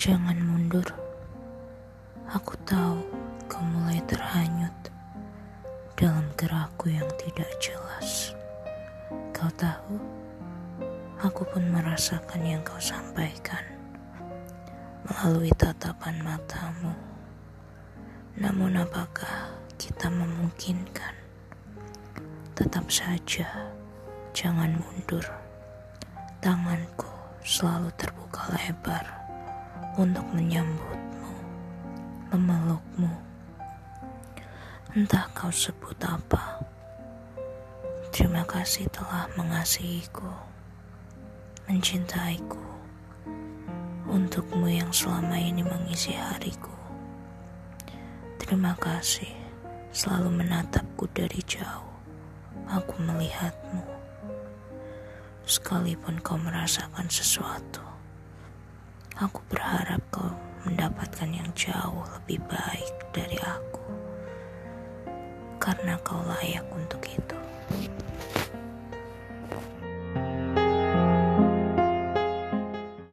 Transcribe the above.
Jangan mundur. Aku tahu kau mulai terhanyut dalam gerakku yang tidak jelas. Kau tahu, aku pun merasakan yang kau sampaikan melalui tatapan matamu. Namun apakah kita memungkinkan? Tetap saja, jangan mundur. Tanganku selalu terbuka lebar untuk menyambutmu, memelukmu. Entah kau sebut apa. Terima kasih telah mengasihiku, mencintaiku, untukmu yang selama ini mengisi hariku. Terima kasih selalu menatapku dari jauh. Aku melihatmu. Sekalipun kau merasakan sesuatu, Aku berharap kau mendapatkan yang jauh lebih baik dari aku, karena kau layak untuk itu.